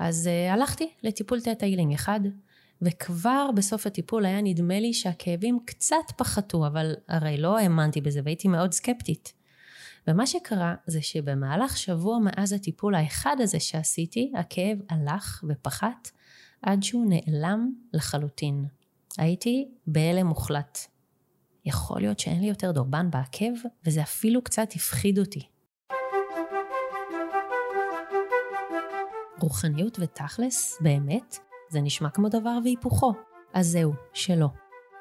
אז uh, הלכתי לטיפול תטא הילינג אחד, וכבר בסוף הטיפול היה נדמה לי שהכאבים קצת פחתו, אבל הרי לא האמנתי בזה והייתי מאוד סקפטית. ומה שקרה זה שבמהלך שבוע מאז הטיפול האחד הזה שעשיתי, הכאב הלך ופחת עד שהוא נעלם לחלוטין. הייתי בהלם מוחלט. יכול להיות שאין לי יותר דורבן בעקב, וזה אפילו קצת הפחיד אותי. רוחניות ותכלס, באמת, זה נשמע כמו דבר והיפוכו. אז זהו, שלא.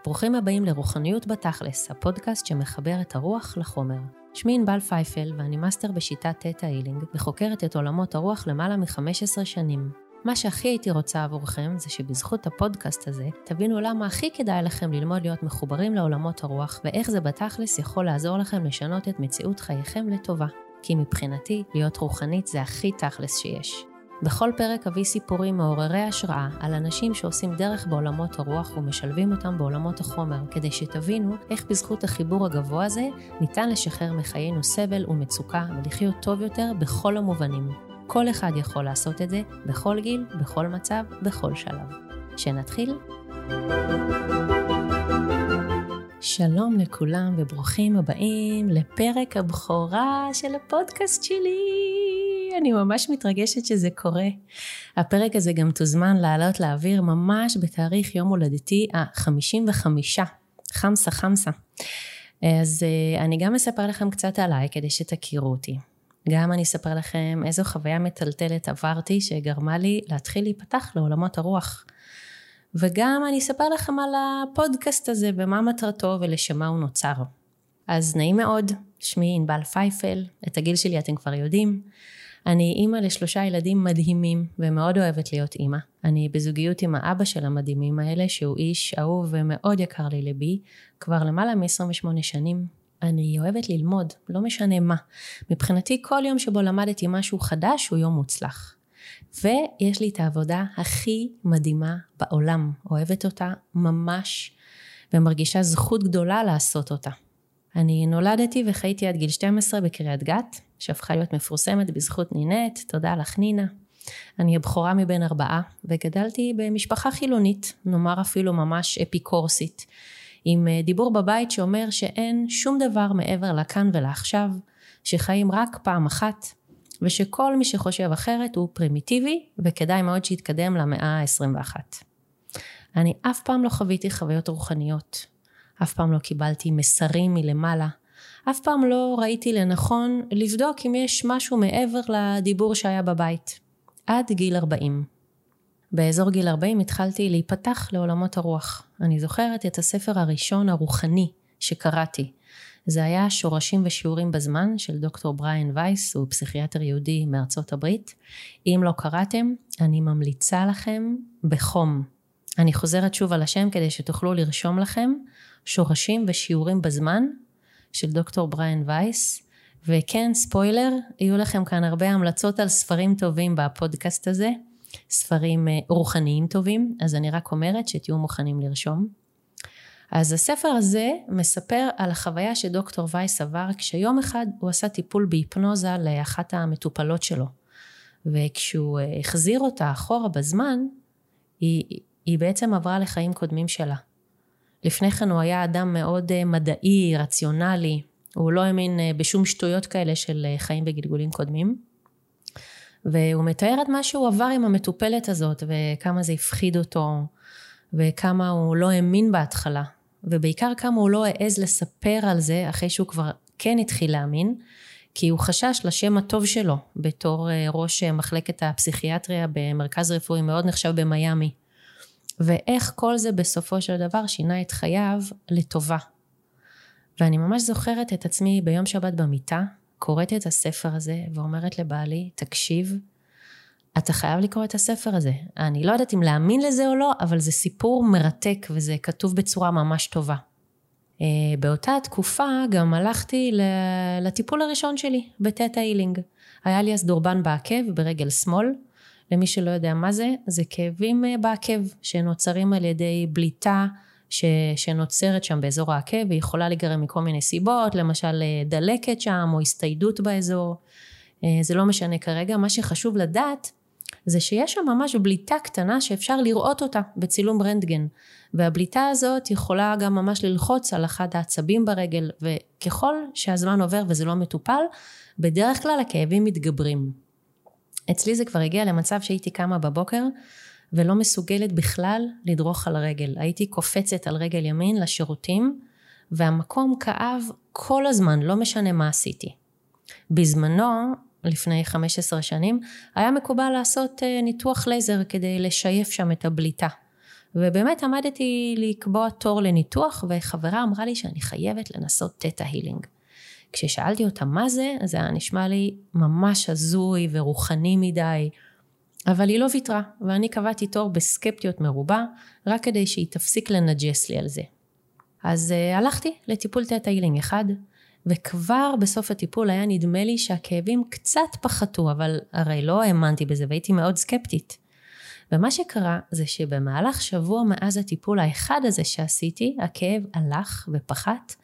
ברוכים הבאים לרוחניות בתכלס, הפודקאסט שמחבר את הרוח לחומר. שמי ענבל פייפל ואני מאסטר בשיטת Theta Healing וחוקרת את עולמות הרוח למעלה מ-15 שנים. מה שהכי הייתי רוצה עבורכם זה שבזכות הפודקאסט הזה תבינו למה הכי כדאי לכם ללמוד להיות מחוברים לעולמות הרוח ואיך זה בתכלס יכול לעזור לכם לשנות את מציאות חייכם לטובה. כי מבחינתי, להיות רוחנית זה הכי תכלס שיש. בכל פרק אביא סיפורים מעוררי השראה על אנשים שעושים דרך בעולמות הרוח ומשלבים אותם בעולמות החומר, כדי שתבינו איך בזכות החיבור הגבוה הזה ניתן לשחרר מחיינו סבל ומצוקה ולחיות טוב יותר בכל המובנים. כל אחד יכול לעשות את זה, בכל גיל, בכל מצב, בכל שלב. שנתחיל? שלום לכולם וברוכים הבאים לפרק הבכורה של הפודקאסט שלי. אני ממש מתרגשת שזה קורה. הפרק הזה גם תוזמן לעלות לאוויר ממש בתאריך יום הולדתי ה-55, חמסה חמסה. אז אה, אני גם אספר לכם קצת עליי כדי שתכירו אותי. גם אני אספר לכם איזו חוויה מטלטלת עברתי שגרמה לי להתחיל להיפתח לעולמות הרוח. וגם אני אספר לכם על הפודקאסט הזה ומה מטרתו ולשם מה הוא נוצר. אז נעים מאוד, שמי ענבל פייפל, את הגיל שלי אתם כבר יודעים. אני אימא לשלושה ילדים מדהימים ומאוד אוהבת להיות אימא. אני בזוגיות עם האבא של המדהימים האלה שהוא איש אהוב ומאוד יקר לי לבי כבר למעלה מ-28 שנים. אני אוהבת ללמוד, לא משנה מה. מבחינתי כל יום שבו למדתי משהו חדש הוא יום מוצלח. ויש לי את העבודה הכי מדהימה בעולם, אוהבת אותה ממש ומרגישה זכות גדולה לעשות אותה. אני נולדתי וחייתי עד גיל 12 בקריית גת, שהפכה להיות מפורסמת בזכות נינט, תודה לך נינה. אני הבכורה מבין ארבעה, וגדלתי במשפחה חילונית, נאמר אפילו ממש אפיקורסית, עם אה, דיבור בבית שאומר שאין שום דבר מעבר לכאן ולעכשיו, שחיים רק פעם אחת, ושכל מי שחושב אחרת הוא פרימיטיבי, וכדאי מאוד שיתקדם למאה ה-21. אני אף פעם לא חוויתי חוויות רוחניות, אף פעם לא קיבלתי מסרים מלמעלה, אף פעם לא ראיתי לנכון לבדוק אם יש משהו מעבר לדיבור שהיה בבית. עד גיל 40. באזור גיל 40 התחלתי להיפתח לעולמות הרוח. אני זוכרת את הספר הראשון הרוחני שקראתי. זה היה שורשים ושיעורים בזמן של דוקטור בריאן וייס, הוא פסיכיאטר יהודי מארצות הברית. אם לא קראתם, אני ממליצה לכם בחום. אני חוזרת שוב על השם כדי שתוכלו לרשום לכם שורשים ושיעורים בזמן של דוקטור בריאן וייס. וכן, ספוילר, יהיו לכם כאן הרבה המלצות על ספרים טובים בפודקאסט הזה, ספרים אה, רוחניים טובים, אז אני רק אומרת שתהיו מוכנים לרשום. אז הספר הזה מספר על החוויה שדוקטור וייס עבר כשיום אחד הוא עשה טיפול בהיפנוזה לאחת המטופלות שלו. וכשהוא אה, החזיר אותה אחורה בזמן, היא, היא בעצם עברה לחיים קודמים שלה. לפני כן הוא היה אדם מאוד אה, מדעי, רציונלי, הוא לא האמין אה, בשום שטויות כאלה של אה, חיים בגלגולים קודמים. והוא מתאר את מה שהוא עבר עם המטופלת הזאת, וכמה זה הפחיד אותו, וכמה הוא לא האמין בהתחלה, ובעיקר כמה הוא לא העז לספר על זה אחרי שהוא כבר כן התחיל להאמין, כי הוא חשש לשם הטוב שלו בתור ראש מחלקת הפסיכיאטריה במרכז רפואי מאוד נחשב במיאמי. ואיך כל זה בסופו של דבר שינה את חייו לטובה. ואני ממש זוכרת את עצמי ביום שבת במיטה, קוראת את הספר הזה ואומרת לבעלי, תקשיב, אתה חייב לקרוא את הספר הזה. אני לא יודעת אם להאמין לזה או לא, אבל זה סיפור מרתק וזה כתוב בצורה ממש טובה. אה, באותה תקופה גם הלכתי לטיפול הראשון שלי, בטטה הילינג. היה לי אז דורבן בעקב ברגל שמאל, למי שלא יודע מה זה, זה כאבים אה, בעקב שנוצרים על ידי בליטה ש, שנוצרת שם באזור העקב והיא יכולה להיגרם מכל מיני סיבות, למשל אה, דלקת שם או הסתיידות באזור, אה, זה לא משנה כרגע, מה שחשוב לדעת זה שיש שם ממש בליטה קטנה שאפשר לראות אותה בצילום רנטגן. והבליטה הזאת יכולה גם ממש ללחוץ על אחד העצבים ברגל, וככל שהזמן עובר וזה לא מטופל, בדרך כלל הכאבים מתגברים. אצלי זה כבר הגיע למצב שהייתי קמה בבוקר ולא מסוגלת בכלל לדרוך על רגל. הייתי קופצת על רגל ימין לשירותים, והמקום כאב כל הזמן, לא משנה מה עשיתי. בזמנו, לפני 15 שנים, היה מקובל לעשות אה, ניתוח לייזר כדי לשייף שם את הבליטה. ובאמת עמדתי לקבוע תור לניתוח, וחברה אמרה לי שאני חייבת לנסות Theta Healing. כששאלתי אותה מה זה, זה היה נשמע לי ממש הזוי ורוחני מדי, אבל היא לא ויתרה, ואני קבעתי תור בסקפטיות מרובה, רק כדי שהיא תפסיק לנג'ס לי על זה. אז uh, הלכתי לטיפול תטא אחד, וכבר בסוף הטיפול היה נדמה לי שהכאבים קצת פחתו, אבל הרי לא האמנתי בזה והייתי מאוד סקפטית. ומה שקרה זה שבמהלך שבוע מאז הטיפול האחד הזה שעשיתי, הכאב הלך ופחת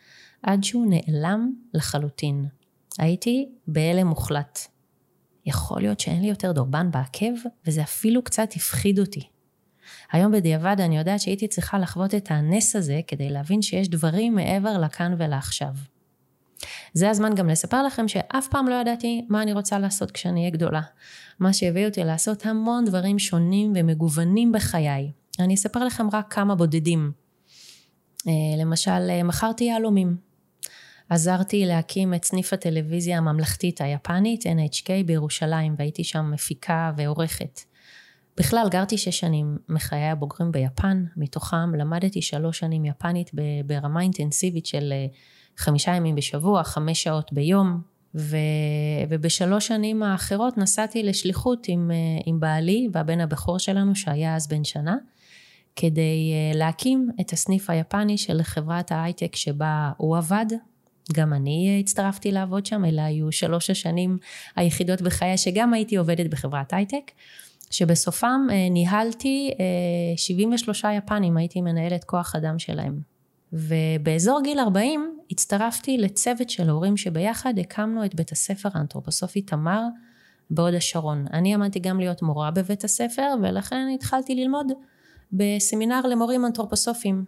עד שהוא נעלם לחלוטין. הייתי בהלם מוחלט. יכול להיות שאין לי יותר דורבן בעקב, וזה אפילו קצת הפחיד אותי. היום בדיעבד אני יודעת שהייתי צריכה לחוות את הנס הזה כדי להבין שיש דברים מעבר לכאן ולעכשיו. זה הזמן גם לספר לכם שאף פעם לא ידעתי מה אני רוצה לעשות כשאני אהיה גדולה. מה שהביא אותי לעשות המון דברים שונים ומגוונים בחיי. אני אספר לכם רק כמה בודדים. אה, למשל, אה, מכרתי יהלומים. עזרתי להקים את סניף הטלוויזיה הממלכתית היפנית NHK בירושלים והייתי שם מפיקה ועורכת. בכלל גרתי שש שנים מחיי הבוגרים ביפן, מתוכם למדתי שלוש שנים יפנית ברמה אינטנסיבית של אה, חמישה ימים בשבוע, חמש שעות ביום, ו, ובשלוש שנים האחרות נסעתי לשליחות עם, אה, עם בעלי והבן הבכור שלנו שהיה אז בן שנה, כדי אה, להקים את הסניף היפני של חברת ההייטק שבה הוא עבד. גם אני הצטרפתי לעבוד שם, אלה היו שלוש השנים היחידות בחיי שגם הייתי עובדת בחברת הייטק. שבסופם אה, ניהלתי 73 יפנים, הייתי מנהלת כוח אדם שלהם. ובאזור גיל 40 הצטרפתי לצוות של הורים שביחד הקמנו את בית הספר האנתרופוסופי תמר בהוד השרון. אני עמדתי גם להיות מורה בבית הספר ולכן התחלתי ללמוד בסמינר למורים אנתרופוסופיים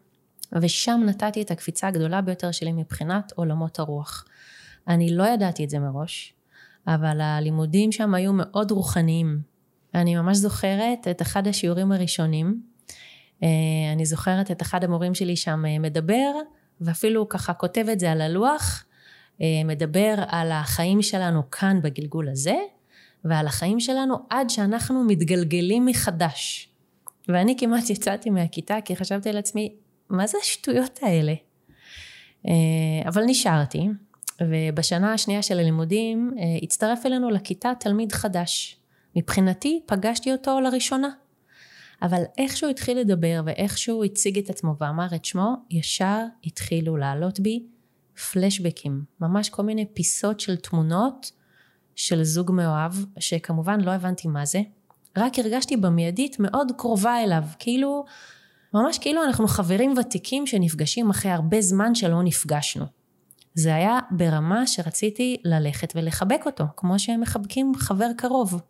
ושם נתתי את הקפיצה הגדולה ביותר שלי מבחינת עולמות הרוח. אני לא ידעתי את זה מראש, אבל הלימודים שם היו מאוד רוחניים. אני ממש זוכרת את אחד השיעורים הראשונים אה, אני זוכרת את אחד המורים שלי שם אה, מדבר, ואפילו ככה כותב את זה על הלוח, אה, מדבר על החיים שלנו כאן בגלגול הזה, ועל החיים שלנו עד שאנחנו מתגלגלים מחדש. ואני כמעט יצאתי מהכיתה כי חשבתי לעצמי, מה זה השטויות האלה? אבל נשארתי, ובשנה השנייה של הלימודים הצטרף אלינו לכיתה תלמיד חדש. מבחינתי פגשתי אותו לראשונה. אבל איך שהוא התחיל לדבר ואיך שהוא הציג את עצמו ואמר את שמו, ישר התחילו לעלות בי פלשבקים, ממש כל מיני פיסות של תמונות של זוג מאוהב, שכמובן לא הבנתי מה זה, רק הרגשתי במיידית מאוד קרובה אליו, כאילו, ממש כאילו אנחנו חברים ותיקים שנפגשים אחרי הרבה זמן שלא נפגשנו. זה היה ברמה שרציתי ללכת ולחבק אותו, כמו שהם מחבקים חבר קרוב.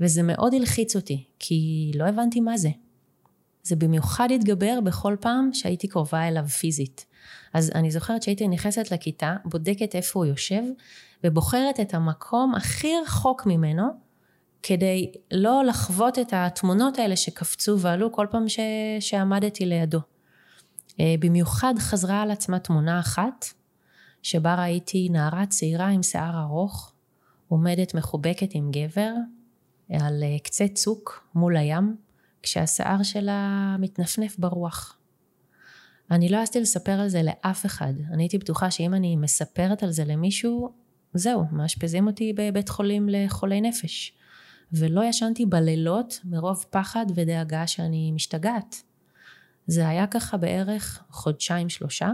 וזה מאוד הלחיץ אותי, כי לא הבנתי מה זה. זה במיוחד התגבר בכל פעם שהייתי קרובה אליו פיזית. אז אני זוכרת שהייתי נכנסת לכיתה, בודקת איפה הוא יושב, ובוחרת את המקום הכי רחוק ממנו, כדי לא לחוות את התמונות האלה שקפצו ועלו כל פעם ש... שעמדתי לידו. אה, במיוחד חזרה על עצמה תמונה אחת, שבה ראיתי נערה צעירה עם שיער ארוך, עומדת מחובקת עם גבר, על אה, קצה צוק מול הים, כשהשיער שלה מתנפנף ברוח. אני לא העזתי לספר על זה לאף אחד. אני הייתי בטוחה שאם אני מספרת על זה למישהו, זהו, מאשפזים אותי בבית חולים לחולי נפש. ולא ישנתי בלילות מרוב פחד ודאגה שאני משתגעת. זה היה ככה בערך חודשיים שלושה,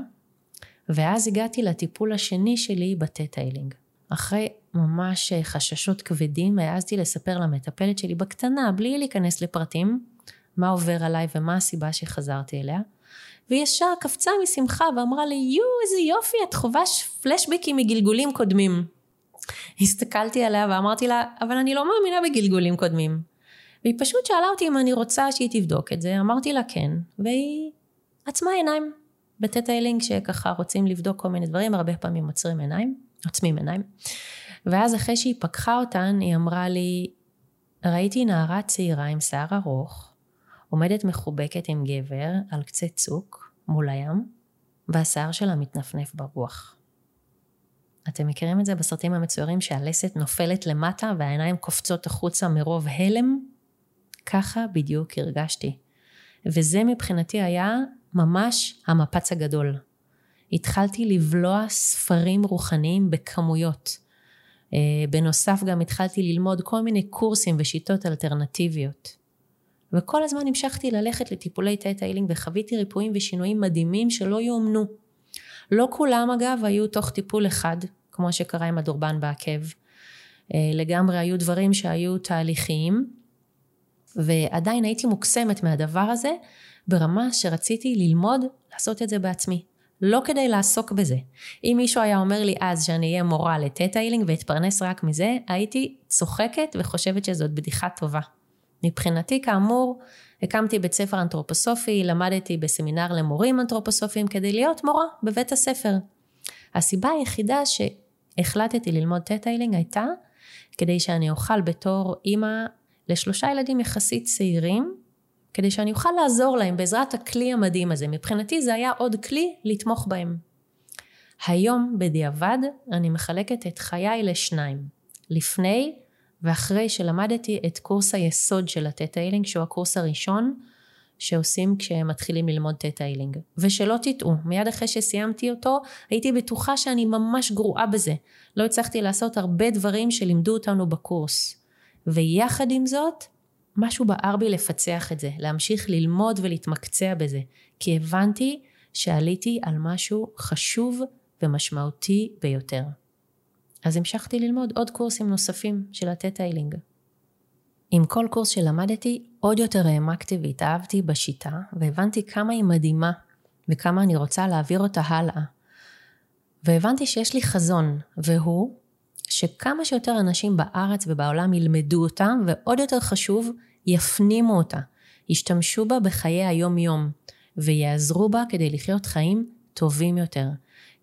ואז הגעתי לטיפול השני שלי בטטיילינג. אחרי ממש אה, חששות כבדים, העזתי לספר למטפלת שלי בקטנה, בלי להיכנס לפרטים, מה עובר עליי ומה הסיבה שחזרתי אליה. והיא ישר קפצה משמחה ואמרה לי, יואו, איזה יופי, את חווה פלשבקים מגלגולים קודמים. הסתכלתי עליה ואמרתי לה, אבל אני לא מאמינה בגלגולים קודמים. והיא פשוט שאלה אותי אם אני רוצה שהיא תבדוק את זה, אמרתי לה כן, והיא עצמה עיניים בטטיילינג שככה רוצים לבדוק כל מיני דברים, הרבה פעמים עוצרים עיניים, עוצמים עיניים. ואז אחרי שהיא פקחה אותן, היא אמרה לי, ראיתי נערה צעירה עם שיער ארוך, עומדת מחובקת עם גבר על קצה צוק מול הים, והשיער שלה מתנפנף ברוח. אתם מכירים את זה בסרטים המצוירים שהלסת נופלת למטה והעיניים קופצות החוצה מרוב הלם? ככה בדיוק הרגשתי. וזה מבחינתי היה ממש המפץ הגדול. התחלתי לבלוע ספרים רוחניים בכמויות. אה, בנוסף גם התחלתי ללמוד כל מיני קורסים ושיטות אלטרנטיביות. וכל הזמן המשכתי ללכת לטיפולי תטא הילינג וחוויתי ריפויים ושינויים מדהימים שלא יאומנו. לא כולם אגב היו תוך טיפול אחד, כמו שקרה עם הדורבן בעקב. אה, לגמרי היו דברים שהיו תהליכיים, ועדיין הייתי מוקסמת מהדבר הזה, ברמה שרציתי ללמוד לעשות את זה בעצמי. לא כדי לעסוק בזה. אם מישהו היה אומר לי אז שאני אהיה מורה לטטה הילינג ואתפרנס רק מזה, הייתי צוחקת וחושבת שזאת בדיחה טובה. מבחינתי, כאמור, הקמתי בית ספר אנתרופוסופי, למדתי בסמינר למורים אנתרופוסופיים כדי להיות מורה בבית הספר. הסיבה היחידה שהחלטתי ללמוד Theta Healing הייתה כדי שאני אוכל בתור אימא לשלושה ילדים יחסית צעירים, כדי שאני אוכל לעזור להם בעזרת הכלי המדהים הזה. מבחינתי זה היה עוד כלי לתמוך בהם. היום בדיעבד אני מחלקת את חיי לשניים. לפני ואחרי שלמדתי את קורס היסוד של הטטה-הילינג, שהוא הקורס הראשון שעושים כשהם מתחילים ללמוד טטה-הילינג. ושלא תטעו, מיד אחרי שסיימתי אותו, הייתי בטוחה שאני ממש גרועה בזה. לא הצלחתי לעשות הרבה דברים שלימדו אותנו בקורס. ויחד עם זאת, משהו בער בי לפצח את זה, להמשיך ללמוד ולהתמקצע בזה, כי הבנתי שעליתי על משהו חשוב ומשמעותי ביותר. אז המשכתי ללמוד עוד קורסים נוספים של הטטיילינג. עם כל קורס שלמדתי, עוד יותר העמקתי והתאהבתי בשיטה, והבנתי כמה היא מדהימה, וכמה אני רוצה להעביר אותה הלאה. והבנתי שיש לי חזון, והוא שכמה שיותר אנשים בארץ ובעולם ילמדו אותה, ועוד יותר חשוב, יפנימו אותה, ישתמשו בה בחיי היום-יום, ויעזרו בה כדי לחיות חיים טובים יותר.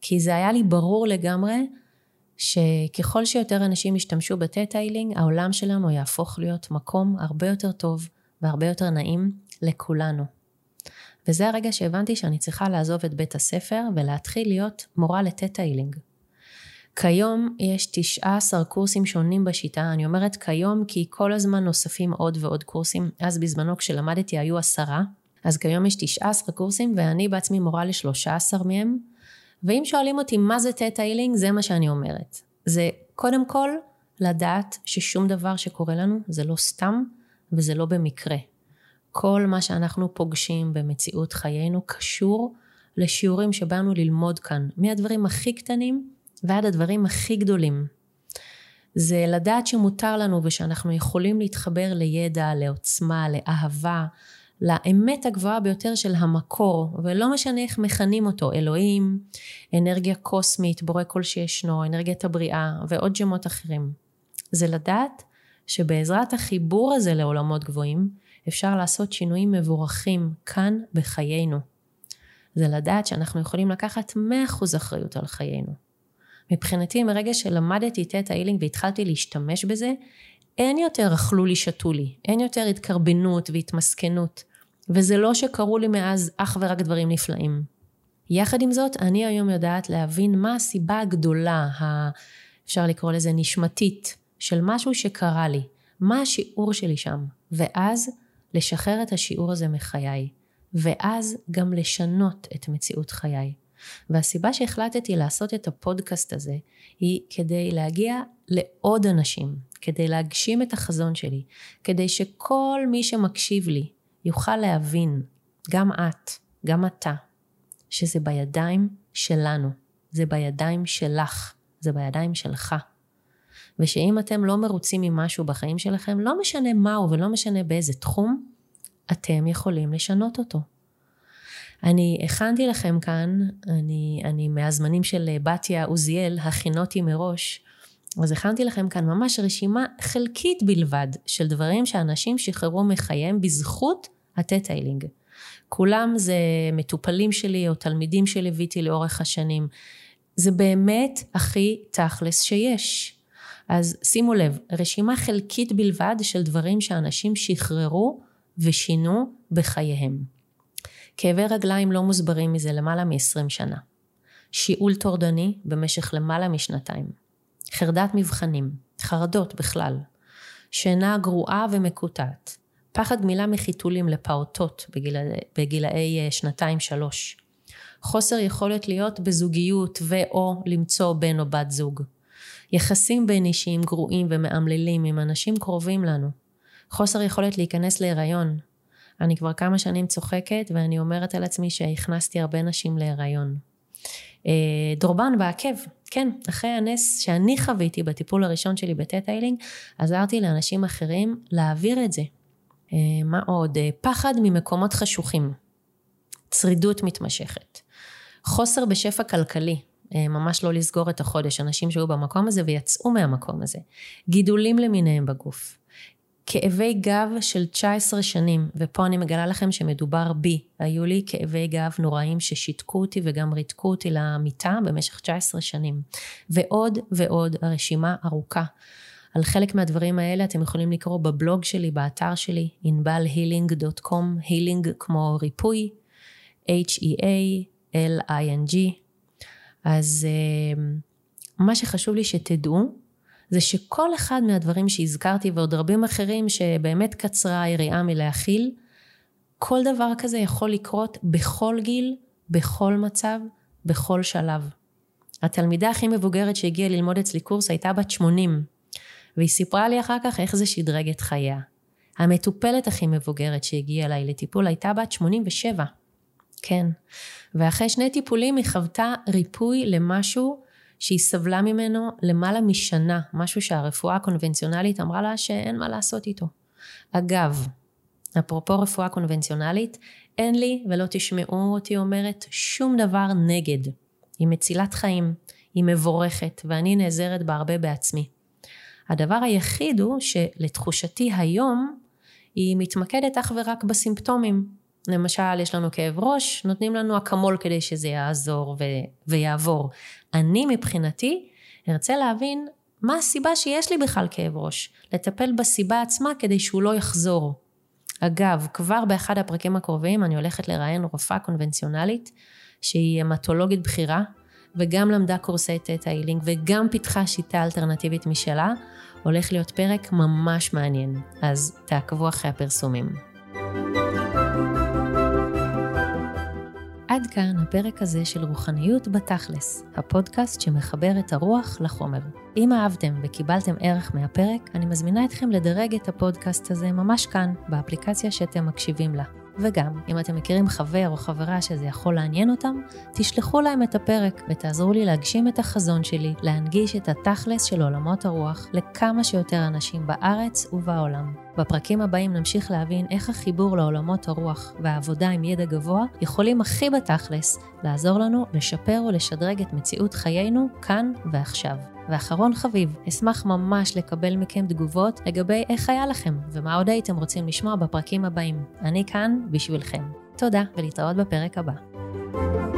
כי זה היה לי ברור לגמרי שככל שיותר אנשים ישתמשו בטטיילינג, העולם שלנו יהפוך להיות מקום הרבה יותר טוב והרבה יותר נעים לכולנו. וזה הרגע שהבנתי שאני צריכה לעזוב את בית הספר ולהתחיל להיות מורה לטטיילינג. כיום יש 19 קורסים שונים בשיטה, אני אומרת כיום כי כל הזמן נוספים עוד ועוד קורסים, אז בזמנו כשלמדתי היו עשרה, אז כיום יש 19 קורסים ואני בעצמי מורה ל-13 מהם, ואם שואלים אותי מה זה תטא הילינג, זה מה שאני אומרת. זה קודם כל לדעת ששום דבר שקורה לנו זה לא סתם וזה לא במקרה. כל מה שאנחנו פוגשים במציאות חיינו קשור לשיעורים שבאנו ללמוד כאן, מהדברים הכי קטנים ועד הדברים הכי גדולים. זה לדעת שמותר לנו ושאנחנו יכולים להתחבר לידע, לעוצמה, לאהבה, לאמת הגבוהה ביותר של המקור, ולא משנה איך מכנים אותו, אלוהים, אנרגיה קוסמית, בורא כל שישנו, אנרגיית הבריאה ועוד שמות אחרים. זה לדעת שבעזרת החיבור הזה לעולמות גבוהים, אפשר לעשות שינויים מבורכים כאן בחיינו. זה לדעת שאנחנו יכולים לקחת 100% אחריות על חיינו. מבחינתי מרגע שלמדתי את ההילינג והתחלתי להשתמש בזה, אין יותר אכלו לי שתו לי, אין יותר התקרבנות והתמסכנות, וזה לא שקרו לי מאז אך ורק דברים נפלאים. יחד עם זאת, אני היום יודעת להבין מה הסיבה הגדולה, ה... אפשר לקרוא לזה נשמתית, של משהו שקרה לי, מה השיעור שלי שם, ואז לשחרר את השיעור הזה מחיי, ואז גם לשנות את מציאות חיי. והסיבה שהחלטתי לעשות את הפודקאסט הזה היא כדי להגיע לעוד אנשים, כדי להגשים את החזון שלי, כדי שכל מי שמקשיב לי יוכל להבין, גם את, גם אתה, שזה בידיים שלנו, זה בידיים שלך, זה בידיים שלך. ושאם אתם לא מרוצים ממשהו בחיים שלכם, לא משנה מהו ולא משנה באיזה תחום, אתם יכולים לשנות אותו. אני הכנתי לכם כאן, אני, אני מהזמנים של בתיה עוזיאל, הכינותי מראש, אז הכנתי לכם כאן ממש רשימה חלקית בלבד של דברים שאנשים שחררו מחייהם בזכות הטטיילינג. כולם זה מטופלים שלי או תלמידים שליוויתי לאורך השנים. זה באמת הכי תכלס שיש. אז שימו לב, רשימה חלקית בלבד של דברים שאנשים שחררו ושינו בחייהם. כאבי רגליים לא מוסברים מזה למעלה מ-20 שנה. שיעול טורדני במשך למעלה משנתיים. חרדת מבחנים, חרדות בכלל. שינה גרועה ומקוטעת. פחד גמילה מחיתולים לפעוטות בגיל, בגילאי אה, שנתיים-שלוש. חוסר יכולת להיות בזוגיות ו/או למצוא בן או בת זוג. יחסים בין אישיים גרועים ומאמללים עם אנשים קרובים לנו. חוסר יכולת להיכנס להיריון. אני כבר כמה שנים צוחקת ואני אומרת על עצמי שהכנסתי הרבה נשים להיריון. אה, דורבן בעקב, כן, אחרי הנס שאני חוויתי בטיפול הראשון שלי בטט-איילינג, עזרתי לאנשים אחרים להעביר את זה. אה, מה עוד? אה, פחד ממקומות חשוכים. צרידות מתמשכת. חוסר בשפע כלכלי, ממש לא לסגור את החודש, אנשים שהיו במקום הזה ויצאו מהמקום הזה. גידולים למיניהם בגוף. כאבי גב של 19 שנים, ופה אני מגלה לכם שמדובר בי. היו לי כאבי גב נוראים ששיתקו אותי וגם ריתקו אותי למיטה במשך 19 שנים. ועוד ועוד, הרשימה ארוכה. על חלק מהדברים האלה אתם יכולים לקרוא בבלוג שלי, באתר שלי, ענבלהילינג.com, הילינג כמו ריפוי, H-E-A-L-I-N-G. אז uh, מה שחשוב לי שתדעו, זה שכל אחד מהדברים שהזכרתי ועוד רבים אחרים שבאמת קצרה היריעה מלהכיל, כל דבר כזה יכול לקרות בכל גיל, בכל מצב, בכל שלב. התלמידה הכי מבוגרת שהגיעה ללמוד אצלי קורס הייתה בת 80, והיא סיפרה לי אחר כך איך זה שדרג את חייה. המטופלת הכי מבוגרת שהגיעה אליי לטיפול הייתה בת 87. כן. ואחרי שני טיפולים היא חוותה ריפוי למשהו שהיא סבלה ממנו למעלה משנה, משהו שהרפואה הקונבנציונלית אמרה לה שאין מה לעשות איתו. אגב, אפרופו רפואה קונבנציונלית, אין לי, ולא תשמעו אותי אומרת, שום דבר נגד. היא מצילת חיים, היא מבורכת, ואני נעזרת בה הרבה בעצמי. הדבר היחיד הוא שלתחושתי היום, היא מתמקדת אך ורק בסימפטומים. למשל, יש לנו כאב ראש, נותנים לנו אקמול כדי שזה יעזור ו- ויעבור. אני מבחינתי ארצה להבין מה הסיבה שיש לי בכלל כאב ראש, לטפל בסיבה עצמה כדי שהוא לא יחזור. אגב, כבר באחד הפרקים הקרובים אני הולכת לראיין רופאה קונבנציונלית שהיא המטולוגית בכירה וגם למדה קורסי תטא הילינג וגם פיתחה שיטה אלטרנטיבית משלה, הולך להיות פרק ממש מעניין, אז תעקבו אחרי הפרסומים. עד כאן הפרק הזה של רוחניות בתכלס, הפודקאסט שמחבר את הרוח לחומר. אם אהבתם וקיבלתם ערך מהפרק, אני מזמינה אתכם לדרג את הפודקאסט הזה ממש כאן, באפליקציה שאתם מקשיבים לה. וגם, אם אתם מכירים חבר או חברה שזה יכול לעניין אותם, תשלחו להם את הפרק ותעזרו לי להגשים את החזון שלי, להנגיש את התכלס של עולמות הרוח לכמה שיותר אנשים בארץ ובעולם. בפרקים הבאים נמשיך להבין איך החיבור לעולמות הרוח והעבודה עם ידע גבוה יכולים הכי בתכלס לעזור לנו לשפר ולשדרג את מציאות חיינו כאן ועכשיו. ואחרון חביב, אשמח ממש לקבל מכם תגובות לגבי איך היה לכם ומה עוד הייתם רוצים לשמוע בפרקים הבאים. אני כאן בשבילכם. תודה ולהתראות בפרק הבא.